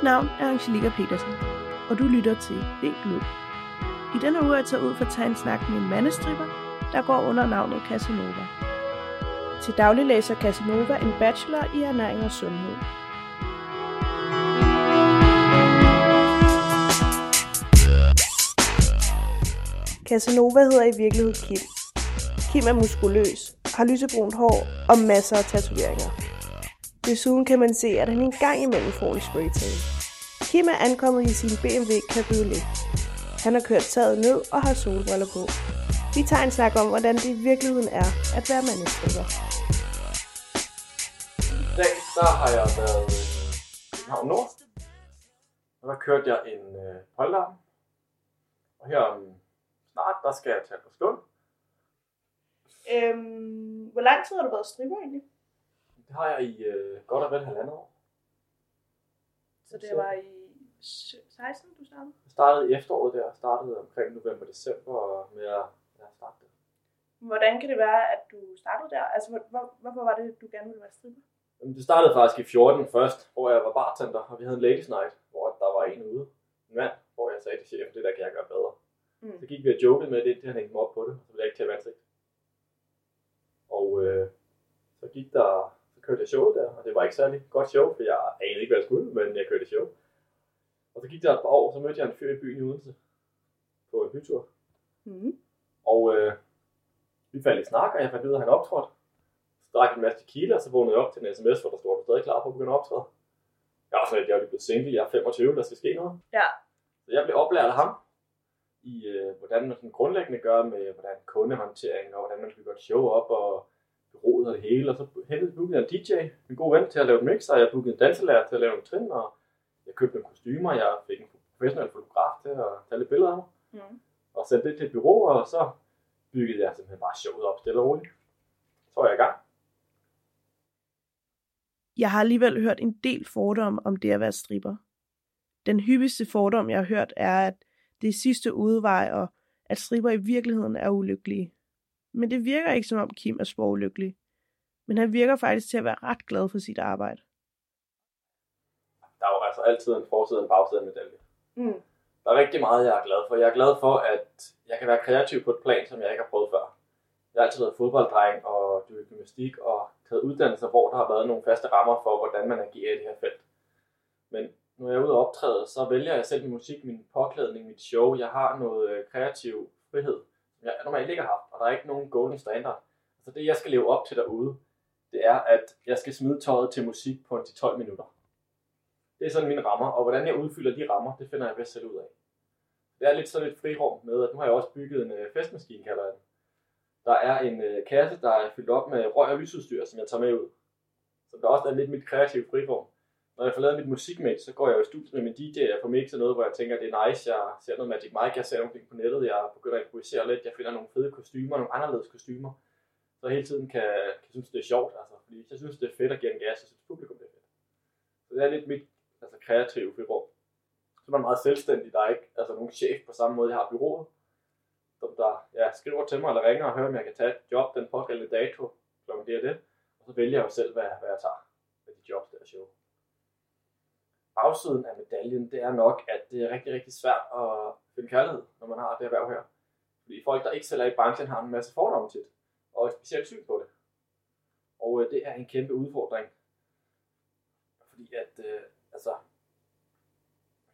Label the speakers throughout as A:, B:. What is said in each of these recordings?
A: Mit navn er Angelika Petersen, og du lytter til Vink Lyd. I denne uge er jeg taget ud for at tage en snak med en mandestripper, der går under navnet Casanova. Til daglig læser Casanova en bachelor i ernæring og sundhed. Casanova hedder i virkeligheden Kim. Kim er muskuløs, har lysebrunt hår og masser af tatoveringer. Desuden kan man se, at han en gang imellem får en spraytale. Kim er ankommet i sin BMW Cabriolet. Han har kørt taget ned og har solbriller på. Vi tager en snak om, hvordan det i virkeligheden er at være mandestripper.
B: I dag der har jeg været i København Nord, og der kørte jeg en øh, polterarm. Og her om snart, der skal jeg tage på stund.
A: Øhm, hvor lang tid har du været stripper egentlig?
B: Det har jeg i øh, godt og vel halvandet år.
A: Så det var i 16, du startede?
B: Jeg startede i efteråret der, startede omkring november-december med at ja, starte det.
A: Hvordan kan det være, at du startede der? Altså, hvor, hvor, hvorfor var det, du gerne ville være stripper?
B: Jamen, det startede faktisk i 14 først, hvor jeg var bartender, og vi havde en ladies night, hvor der var en ude, en mand, hvor jeg sagde til chefen, det der kan jeg gøre bedre.
A: Mm.
B: Så gik vi og jokede med det, indtil han hængte mig op på det, så ville jeg ikke tage ansigt. Og øh, så gik der, så kørte jeg showet der, og det var ikke særlig godt show, for jeg anede ikke, hvad jeg skulle, men jeg kørte show. Og så gik der et par år, så mødte jeg en fyr i byen i Odense, på en bytur.
A: Mm.
B: Og øh, vi faldt i snak, og jeg fandt ud af, at han optrådte. Så drak en masse tequila, og så vågnede jeg op til en sms, hvor der stod, at du stadig klar på at begynde at optræde. Jeg var sådan lidt, jeg lige blevet single, jeg er 25, der skal ske noget.
A: Ja.
B: Så jeg blev oplært af ham, i øh, hvordan man sådan grundlæggende gør med hvordan kundehåndtering, og hvordan man gøre et show op, og bureauet og det hele. Og så hentede bookede jeg en DJ, en god ven til at lave et mix, og jeg bookede en danselærer til at lave en trin, og jeg købte nogle kostymer, jeg fik en professionel fotograf til at tage lidt billeder af mig,
A: Mm.
B: og sendte det til et bureau, og så byggede jeg simpelthen bare showet op stille og roligt. Så var jeg i gang.
A: Jeg har alligevel hørt en del fordomme om det at være stripper. Den hyppigste fordom, jeg har hørt, er, at det er sidste udvej, og at stripper i virkeligheden er ulykkelige. Men det virker ikke som om Kim er spor ulykkelig. Men han virker faktisk til at være ret glad for sit arbejde.
B: Altså altid en forside og en bagside af en medalje.
A: Mm.
B: Der er rigtig meget, jeg er glad for. Jeg er glad for, at jeg kan være kreativ på et plan, som jeg ikke har prøvet før. Jeg har altid været fodbolddreng og dyrket gymnastik og taget uddannelser, hvor der har været nogle faste rammer for, hvordan man agerer i det her felt. Men når jeg er ude og optræde, så vælger jeg selv min musik, min påklædning, mit show. Jeg har noget øh, kreativ frihed, som jeg normalt ikke har haft, og der er ikke nogen golden standard. Så det, jeg skal leve op til derude, det er, at jeg skal smide tøjet til musik på en 12 minutter. Det er sådan mine rammer, og hvordan jeg udfylder de rammer, det finder jeg bedst selv ud af. Det er lidt sådan et frirum med, at nu har jeg også bygget en øh, festmaskine, kalder jeg den. Der er en øh, kasse, der er fyldt op med røg og lysudstyr, som jeg tager med ud. Så der også er lidt mit kreative frirum. Når jeg får lavet mit musikmix, så går jeg jo i studiet med min DJ, jeg får mixet noget, hvor jeg tænker, det er nice, jeg ser noget Magic Mike, jeg ser nogle på nettet, jeg begynder at improvisere lidt, jeg finder nogle fede kostymer, nogle anderledes kostymer. Så jeg hele tiden kan, kan synes, det er sjovt, altså, fordi jeg synes, det er fedt at give en gas, så synes, publikum det er fedt. Så det er lidt mit kreative frirum. Så er man meget selvstændig, der er ikke altså, nogen chef på samme måde, jeg har byrået, som der ja, skriver til mig eller ringer og hører, om jeg kan tage et job den pågældende dato, kl. det og det. Og så vælger jeg jo selv, hvad, hvad jeg tager med de jobs, der er show. Bagsiden af medaljen, det er nok, at det er rigtig, rigtig svært at finde kærlighed, når man har det erhverv her. Fordi folk, der ikke selv er i branchen, har en masse fordomme tit, og et specielt syn på det. Og øh, det er en kæmpe udfordring. Fordi at, øh, altså,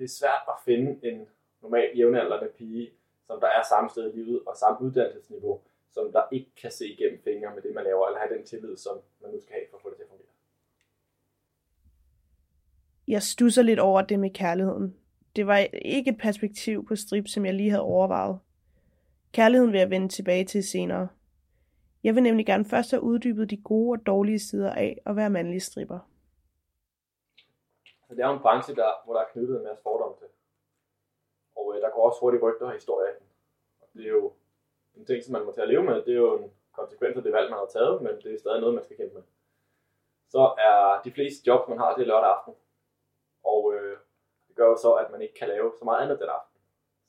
B: det er svært at finde en normal jævnaldrende pige, som der er samme sted i livet og samme uddannelsesniveau, som der ikke kan se igennem fingre med det, man laver, eller have den tillid, som man nu skal have for at få det til at fungere.
A: Jeg stusser lidt over det med kærligheden. Det var ikke et perspektiv på strip, som jeg lige havde overvejet. Kærligheden vil jeg vende tilbage til senere. Jeg vil nemlig gerne først have uddybet de gode og dårlige sider af at være mandlig stripper.
B: Så det er jo en branche, der, hvor der er knyttet en masse fordomme til. Og øh, der går også hurtigt rygter og historie i den. Og det er jo en ting, som man må tage at leve med. Det er jo en konsekvens af det valg, man har taget, men det er stadig noget, man skal kæmpe med. Så er de fleste jobs, man har, det er lørdag aften. Og øh, det gør jo så, at man ikke kan lave så meget andet den aften.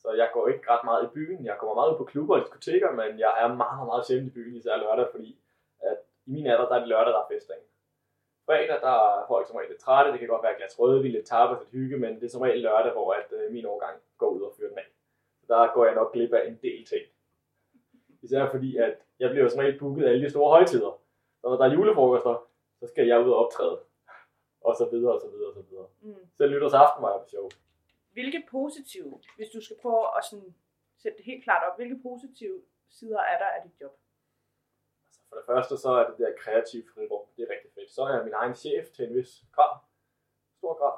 B: Så jeg går ikke ret meget i byen. Jeg kommer meget ud på klubber og diskoteker, men jeg er meget, meget sjældent i byen, især lørdag, fordi at i min alder, der er det lørdag, der er festdagen fredag, der er folk som regel lidt trætte. Det kan godt være et glas rødvin, lidt tapas, lidt hygge, men det er som regel lørdag, hvor at, øh, min årgang går ud og fyrer den af. Så der går jeg nok glip af en del ting. Især fordi, at jeg bliver som regel booket alle de store højtider. Så når der er julefrokoster, så skal jeg ud og optræde. Og så videre, og så videre, og så videre.
C: Mm.
B: Selv nytårsaften var jeg på show.
C: Hvilke positive, hvis du skal prøve at sådan sætte det helt klart op, hvilke positive sider er der af dit job?
B: For det første, så er det der kreative frirum. Det er rigtig fedt. Så er jeg min egen chef til en vis grad. Stor grad.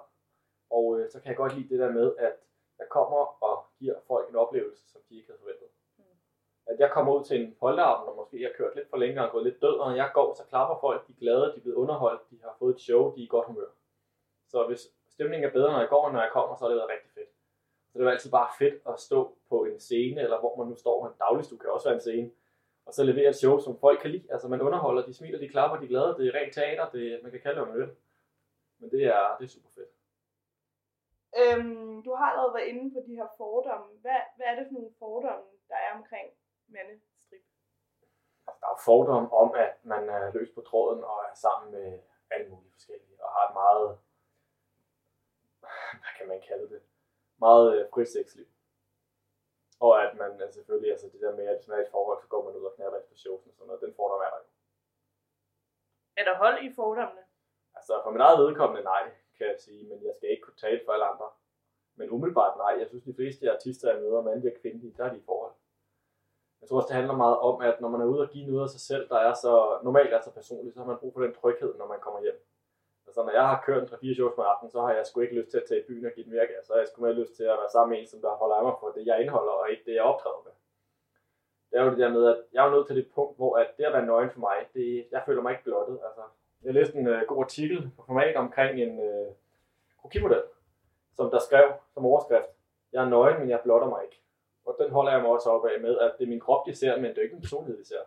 B: Og øh, så kan jeg godt lide det der med, at jeg kommer og giver folk en oplevelse, som de ikke havde forventet.
C: Mm.
B: At jeg kommer ud til en polteraften, og måske har kørt lidt for længe og gået lidt død, og når jeg går, så klapper folk, de er glade, de er blevet underholdt, de har fået et show, de er i godt humør. Så hvis stemningen er bedre, når jeg går, end når jeg kommer, så er det været rigtig fedt. Så det er altid bare fedt at stå på en scene, eller hvor man nu står, en dagligstue kan også være en scene, og så levere et show, som folk kan lide. Altså man underholder, de smiler, de klapper, de er glade, det er rent teater, det, man kan kalde det, man vil. Men det er, det er super fedt.
C: Øhm, du har allerede været inde på de her fordomme. Hvad, hvad er det for nogle fordomme, der er omkring mandestrip?
B: Altså, der er fordomme om, at man er løs på tråden og er sammen med alle mulige forskellige, og har et meget, hvad kan man kalde det, meget øh, frit sexliv. Og at man altså, selvfølgelig, altså det der med, at hvis man er i et forhold, så går man ud og knapper efter shows og sådan noget, den fordom er der jo.
C: Er der hold i fordommene?
B: Altså for mit eget vedkommende nej, kan jeg sige, men jeg skal ikke kunne tale for alle andre. Men umiddelbart nej, jeg synes de fleste artister, jeg møder, mandlige og kvindelige, der er de i forhold. Jeg tror også, det handler meget om, at når man er ude og give noget af sig selv, der er så normalt er så personligt, så har man brug for den tryghed, når man kommer hjem. Altså når jeg har kørt en 3-4 shows på aften, så har jeg sgu ikke lyst til at tage i byen og give den virke. Så altså, har jeg sgu mere lyst til at være sammen med en, som der holder af mig for det, jeg indeholder, og ikke det, jeg optræder med. Det er jo det der med, at jeg er nået til det punkt, hvor at det at være nøgen for mig, det, jeg føler mig ikke blottet. Altså, jeg læste en øh, god artikel på format omkring en øh, krokimodel, som der skrev som overskrift, jeg er nøgen, men jeg blotter mig ikke. Og den holder jeg mig også op af med, at det er min krop, de ser, men det er ikke min personlighed, de ser.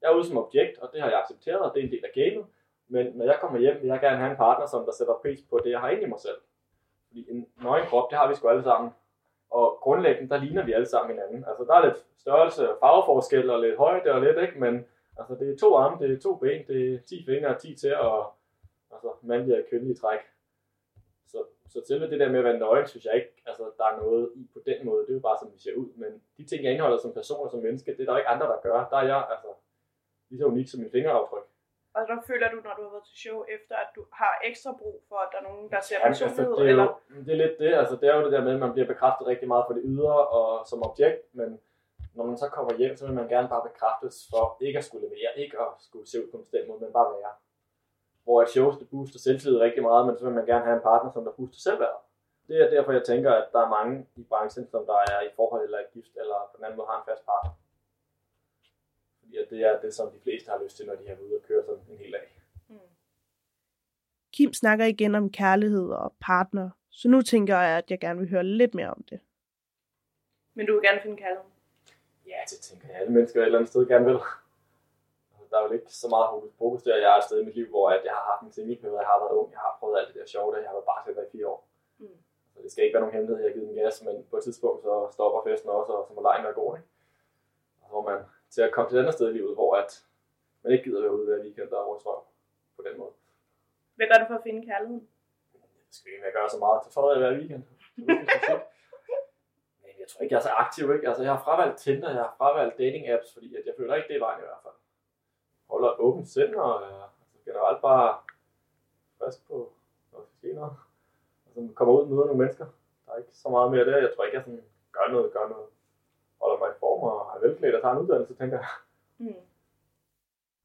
B: Jeg er ude som objekt, og det har jeg accepteret, og det er en del af gamet. Men når jeg kommer hjem, vil jeg gerne have en partner, som der sætter pris på det, jeg har inde i mig selv. Fordi en nøgen krop, det har vi sgu alle sammen. Og grundlæggende, der ligner vi alle sammen hinanden. Altså, der er lidt størrelse og farveforskel og lidt højde og lidt, ikke? Men altså, det er to arme, det er to ben, det er 10 fingre og 10 til, og altså, mandlige og kvindelige træk. Så, så selve det der med at være nøgen, synes jeg ikke, altså, der er noget i på den måde. Det er jo bare, som vi ser ud. Men de ting, jeg indeholder som person og som menneske, det er der ikke andre, der gør. Der er jeg, altså, lige så unik som min fingeraftryk.
C: Og der føler du, når du har været til show, efter at du har ekstra brug for, at der er nogen, der ser
B: Jamen, altså,
C: personlighed,
B: det, er
C: eller...
B: jo, det er lidt det, altså det er jo det der med, at man bliver bekræftet rigtig meget for det ydre og som objekt, men når man så kommer hjem, så vil man gerne bare bekræftes for ikke at skulle levere, ikke at skulle se ud på en bestemt måde, men bare være. Hvor et show, det booster selvtillid rigtig meget, men så vil man gerne have en partner, som der booster selvværd. Det er derfor, jeg tænker, at der er mange i branchen, som der er i forhold eller er gift, eller på den anden måde har en fast partner. Fordi at det er det, som de fleste har lyst til, når de er ude og køre sådan en hel dag.
C: Mm.
A: Kim snakker igen om kærlighed og partner, så nu tænker jeg, at jeg gerne vil høre lidt mere om det.
C: Men du vil gerne finde kærligheden.
B: Ja, det tænker jeg, alle mennesker et eller andet sted gerne vil. Altså, Der er jo ikke så meget hokus pokus der. Jeg er et sted i mit liv, hvor at jeg har haft en single jeg har været ung, jeg har prøvet alt det der sjove, der jeg har været bartender i fire år.
C: Mm.
B: Så det skal ikke være nogen hemmelighed, jeg har givet en gas, men på et tidspunkt så stopper festen også, og så må lejen være god, ikke? Og så må man til at komme til et andet sted i livet, hvor at man ikke gider være ude hver weekend og røv på den måde.
C: Hvad gør du for at finde kærligheden?
B: Jeg skal ikke gøre så meget til tøjet hver weekend. Men jeg tror ikke, jeg er så aktiv, ikke? Altså, jeg har fravalgt Tinder, jeg har fravalgt dating apps, fordi at jeg føler ikke, det er vejen i hvert fald. Holder et åbent sind, og øh, altså, generelt bare frisk på, når der skal ske noget. Altså, kommer ud og møder nogle mennesker. Der er ikke så meget mere der. Jeg tror ikke, jeg sådan gør noget, gør noget. Holder mig i form og er velklædt og tager en uddannelse, tænker jeg.
C: Mm.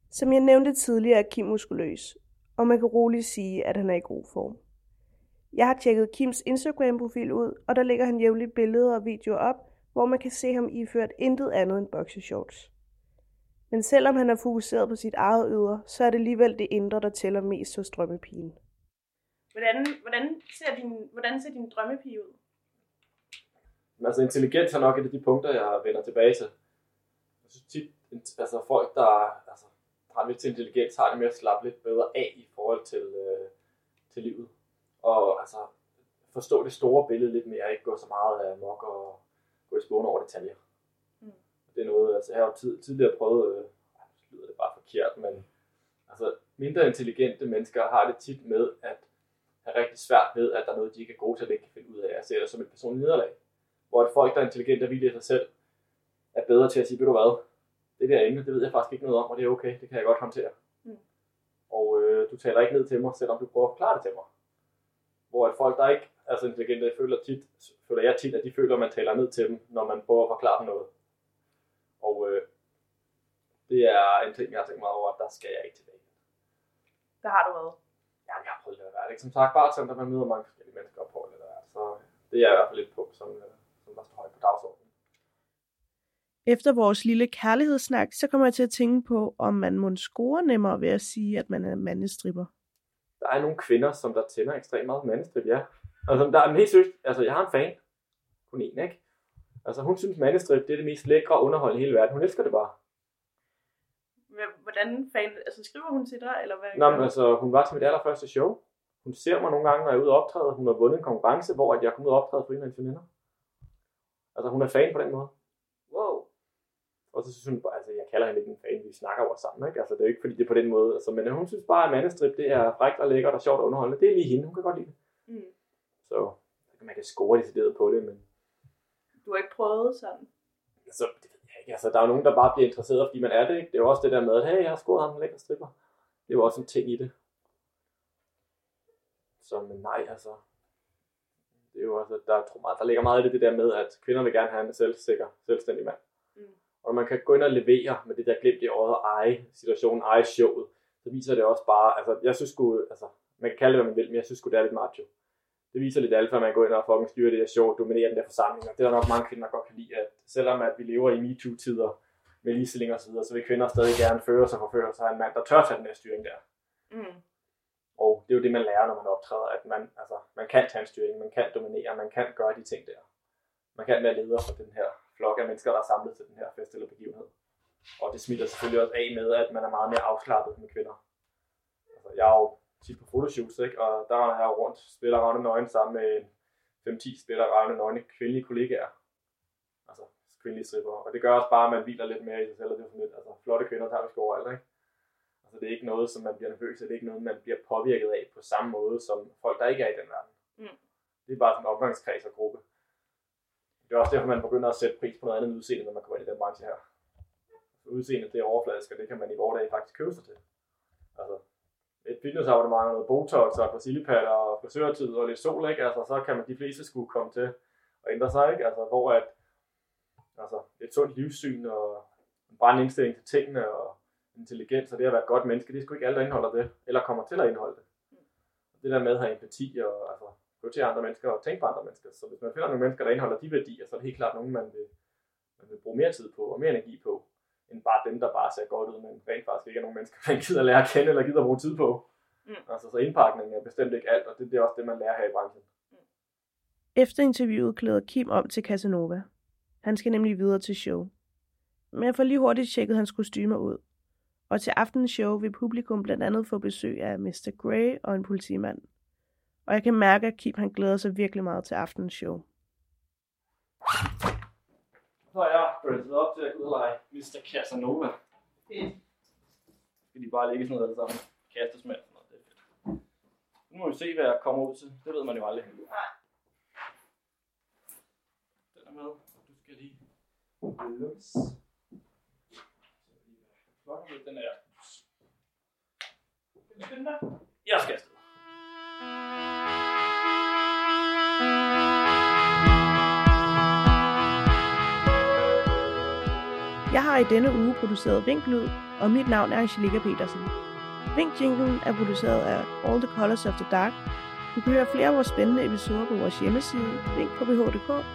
A: Som jeg nævnte tidligere, er Kim muskuløs, og man kan roligt sige, at han er i god form. Jeg har tjekket Kims Instagram-profil ud, og der ligger han jævnligt billeder og videoer op, hvor man kan se ham iført intet andet end boxershorts. Men selvom han er fokuseret på sit eget ydre, så er det alligevel det indre, der tæller mest hos drømmepigen.
C: Hvordan, hvordan, ser din, hvordan ser din drømmepige ud?
B: Men altså intelligens er nok et af de punkter, jeg vender tilbage til. Jeg synes tit, altså folk, der altså, har lidt til intelligens, har det med at slappe lidt bedre af i forhold til, øh, til livet. Og altså forstå det store billede lidt mere, ikke gå så meget af mok og gå i spåne over detaljer.
C: Mm.
B: Det er noget, altså jeg har jo tid, tidligere prøvet, øh, lyder det bare forkert, men altså mindre intelligente mennesker har det tit med at have rigtig svært ved, at der er noget, de ikke er gode til at ikke kan finde ud af. Jeg ser det som et personligt nederlag. Hvor at folk, der er intelligente og villige af sig selv, er bedre til at sige, ved du hvad, det der emne, det ved jeg faktisk ikke noget om, og det er okay, det kan jeg godt håndtere.
C: Mm.
B: Og øh, du taler ikke ned til mig, selvom du prøver at forklare det til mig. Hvor at folk, der ikke er så intelligente, føler, tit, føler jeg tit, at de føler, at man taler ned til dem, når man prøver at forklare dem noget. Og øh, det er en ting, jeg har tænkt meget over, at der skal jeg ikke tilbage.
C: Der har du været.
B: Ja, jeg har prøvet at være det. Som sagt, bare til, at man møder mange forskellige mennesker på det der. Så øh, det er i hvert fald et punkt, som, øh, der står højt på dagsordenen.
A: Efter vores lille kærlighedssnak, så kommer jeg til at tænke på, om man må score nemmere ved at sige, at man er mandestripper.
B: Der er nogle kvinder, som der tænder ekstremt meget mandestrip, ja. Altså, der er en helt seriøst, altså jeg har en fan. Kun en, ikke? Altså hun synes mandestrip, det er det mest lækre underhold i hele verden. Hun elsker det bare.
C: Hvordan fan, altså skriver hun til dig, eller hvad?
B: Nå, men altså, hun var til mit allerførste show. Hun ser mig nogle gange, når jeg er ude og optræde. Hun har vundet en konkurrence, hvor at jeg kom ud og optræde for en af hendes veninder. Altså, hun er fan på den måde.
C: Wow.
B: Og så synes hun bare, altså, jeg kalder hende ikke en fan, vi snakker over sammen, ikke? Altså, det er jo ikke, fordi det er på den måde. Altså, men hun synes bare, at mandestrip, det er frækt og lækkert og sjovt og underholdende. Det er lige hende, hun kan godt lide det.
C: Mm.
B: Så man kan score decideret på det, men
C: Du har ikke prøvet sådan?
B: altså, det ved jeg ikke. Altså, der er jo nogen, der bare bliver interesseret, fordi man er det, ikke? Det er jo også det der med, at hey, jeg har scoret ham en lækker stripper. Det er jo også en ting i det. Så, men nej, altså. Det er jo også, der, tror meget, der ligger meget i det, det der med, at kvinder vil gerne have en selvsikker, selvstændig mand.
C: Mm.
B: Og når man kan gå ind og levere med det der glimt i øjet og eje situationen, eje showet, så viser det også bare, altså jeg synes sgu, altså man kan kalde det, hvad man vil, men jeg synes sgu, det er lidt macho. Det viser lidt alfa, at man går ind og fucking styrer det der show, dominerer den der forsamling, og det er der nok mange kvinder, der godt kan lide, at selvom at vi lever i MeToo-tider med ligestilling og så videre, så vil kvinder stadig gerne føre sig og forføre sig af en mand, der tør tage den der styring der.
C: Mm.
B: Og det er jo det, man lærer, når man optræder, at man, altså, man kan tage en styring, man kan dominere, man kan gøre de ting der. Man kan være leder for den her flok af mennesker, der er samlet til den her fest eller begivenhed. Og det smitter selvfølgelig også af med, at man er meget mere afslappet med kvinder. Altså, jeg er jo tit på fotoshoots, ikke? og der er jeg rundt, spiller Ravne Nøgen sammen med 5-10 spiller Ravne Nøgne kvindelige kollegaer. Altså kvindelige stripper. Og det gør også bare, at man hviler lidt mere i sig selv, og det er sådan lidt, altså flotte kvinder tager vi sgu overalt, ikke? Altså det er ikke noget, som man bliver nervøs af, det er ikke noget, man bliver påvirket af på samme måde, som folk, der ikke er i den verden.
C: Mm.
B: Det er bare sådan en omgangskreds og gruppe. Det er også derfor, man begynder at sætte pris på noget andet end udseende, når man kommer ind i den branche her. Udseendet, det er overfladisk, og det kan man i vores dag faktisk købe sig til. Altså, et fitnessabonnement og noget botox og sildepatter og frisørtid og lidt sol, ikke? Altså, så kan man de fleste skulle komme til at ændre sig, ikke? Altså, hvor at, altså, et sundt livssyn og en brændende indstilling til tingene og intelligens og det at være et godt menneske, det er sgu ikke alt, der indeholder det, eller kommer til at indeholde det. Det der med at have empati og altså, gå til andre mennesker og tænke på andre mennesker. Så hvis man finder nogle mennesker, der indeholder de værdier, så er det helt klart nogen, man vil, man vil bruge mere tid på og mere energi på, end bare dem, der bare ser godt ud, men rent faktisk ikke er nogen mennesker, man gider at lære at kende eller gider at bruge tid på.
C: Mm.
B: Altså, så indpakningen er bestemt ikke alt, og det, det er også det, man lærer her i branchen.
A: Efter interviewet klæder Kim om til Casanova. Han skal nemlig videre til show. Men jeg får lige hurtigt tjekket hans kostymer ud. Og til aftenens show vil publikum blandt andet få besøg af Mr. Grey og en politimand. Og jeg kan mærke, at Kip han glæder sig virkelig meget til aftenens show.
B: Så er jeg dresset op til at udleje Mr. Casanova.
C: Fedt.
B: Skal de bare ligge sådan noget alle sammen? Kastes med sådan noget, det er fedt. Nu må vi se, hvad jeg kommer ud til. Det ved man jo aldrig.
C: Nej.
B: Den er med. Du skal lige lukkes. Flot den her.
C: Vil du den der?
B: Jeg skal afsted.
A: Jeg har i denne uge produceret Vinklyd, og mit navn er Angelika Petersen. Vinkjinglen er produceret af All the Colors of the Dark. Du kan høre flere af vores spændende episoder på vores hjemmeside, vink.bh.dk,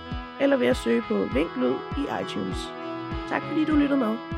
A: eller ved at søge på Vinklyd i iTunes. Tak fordi du lyttede med.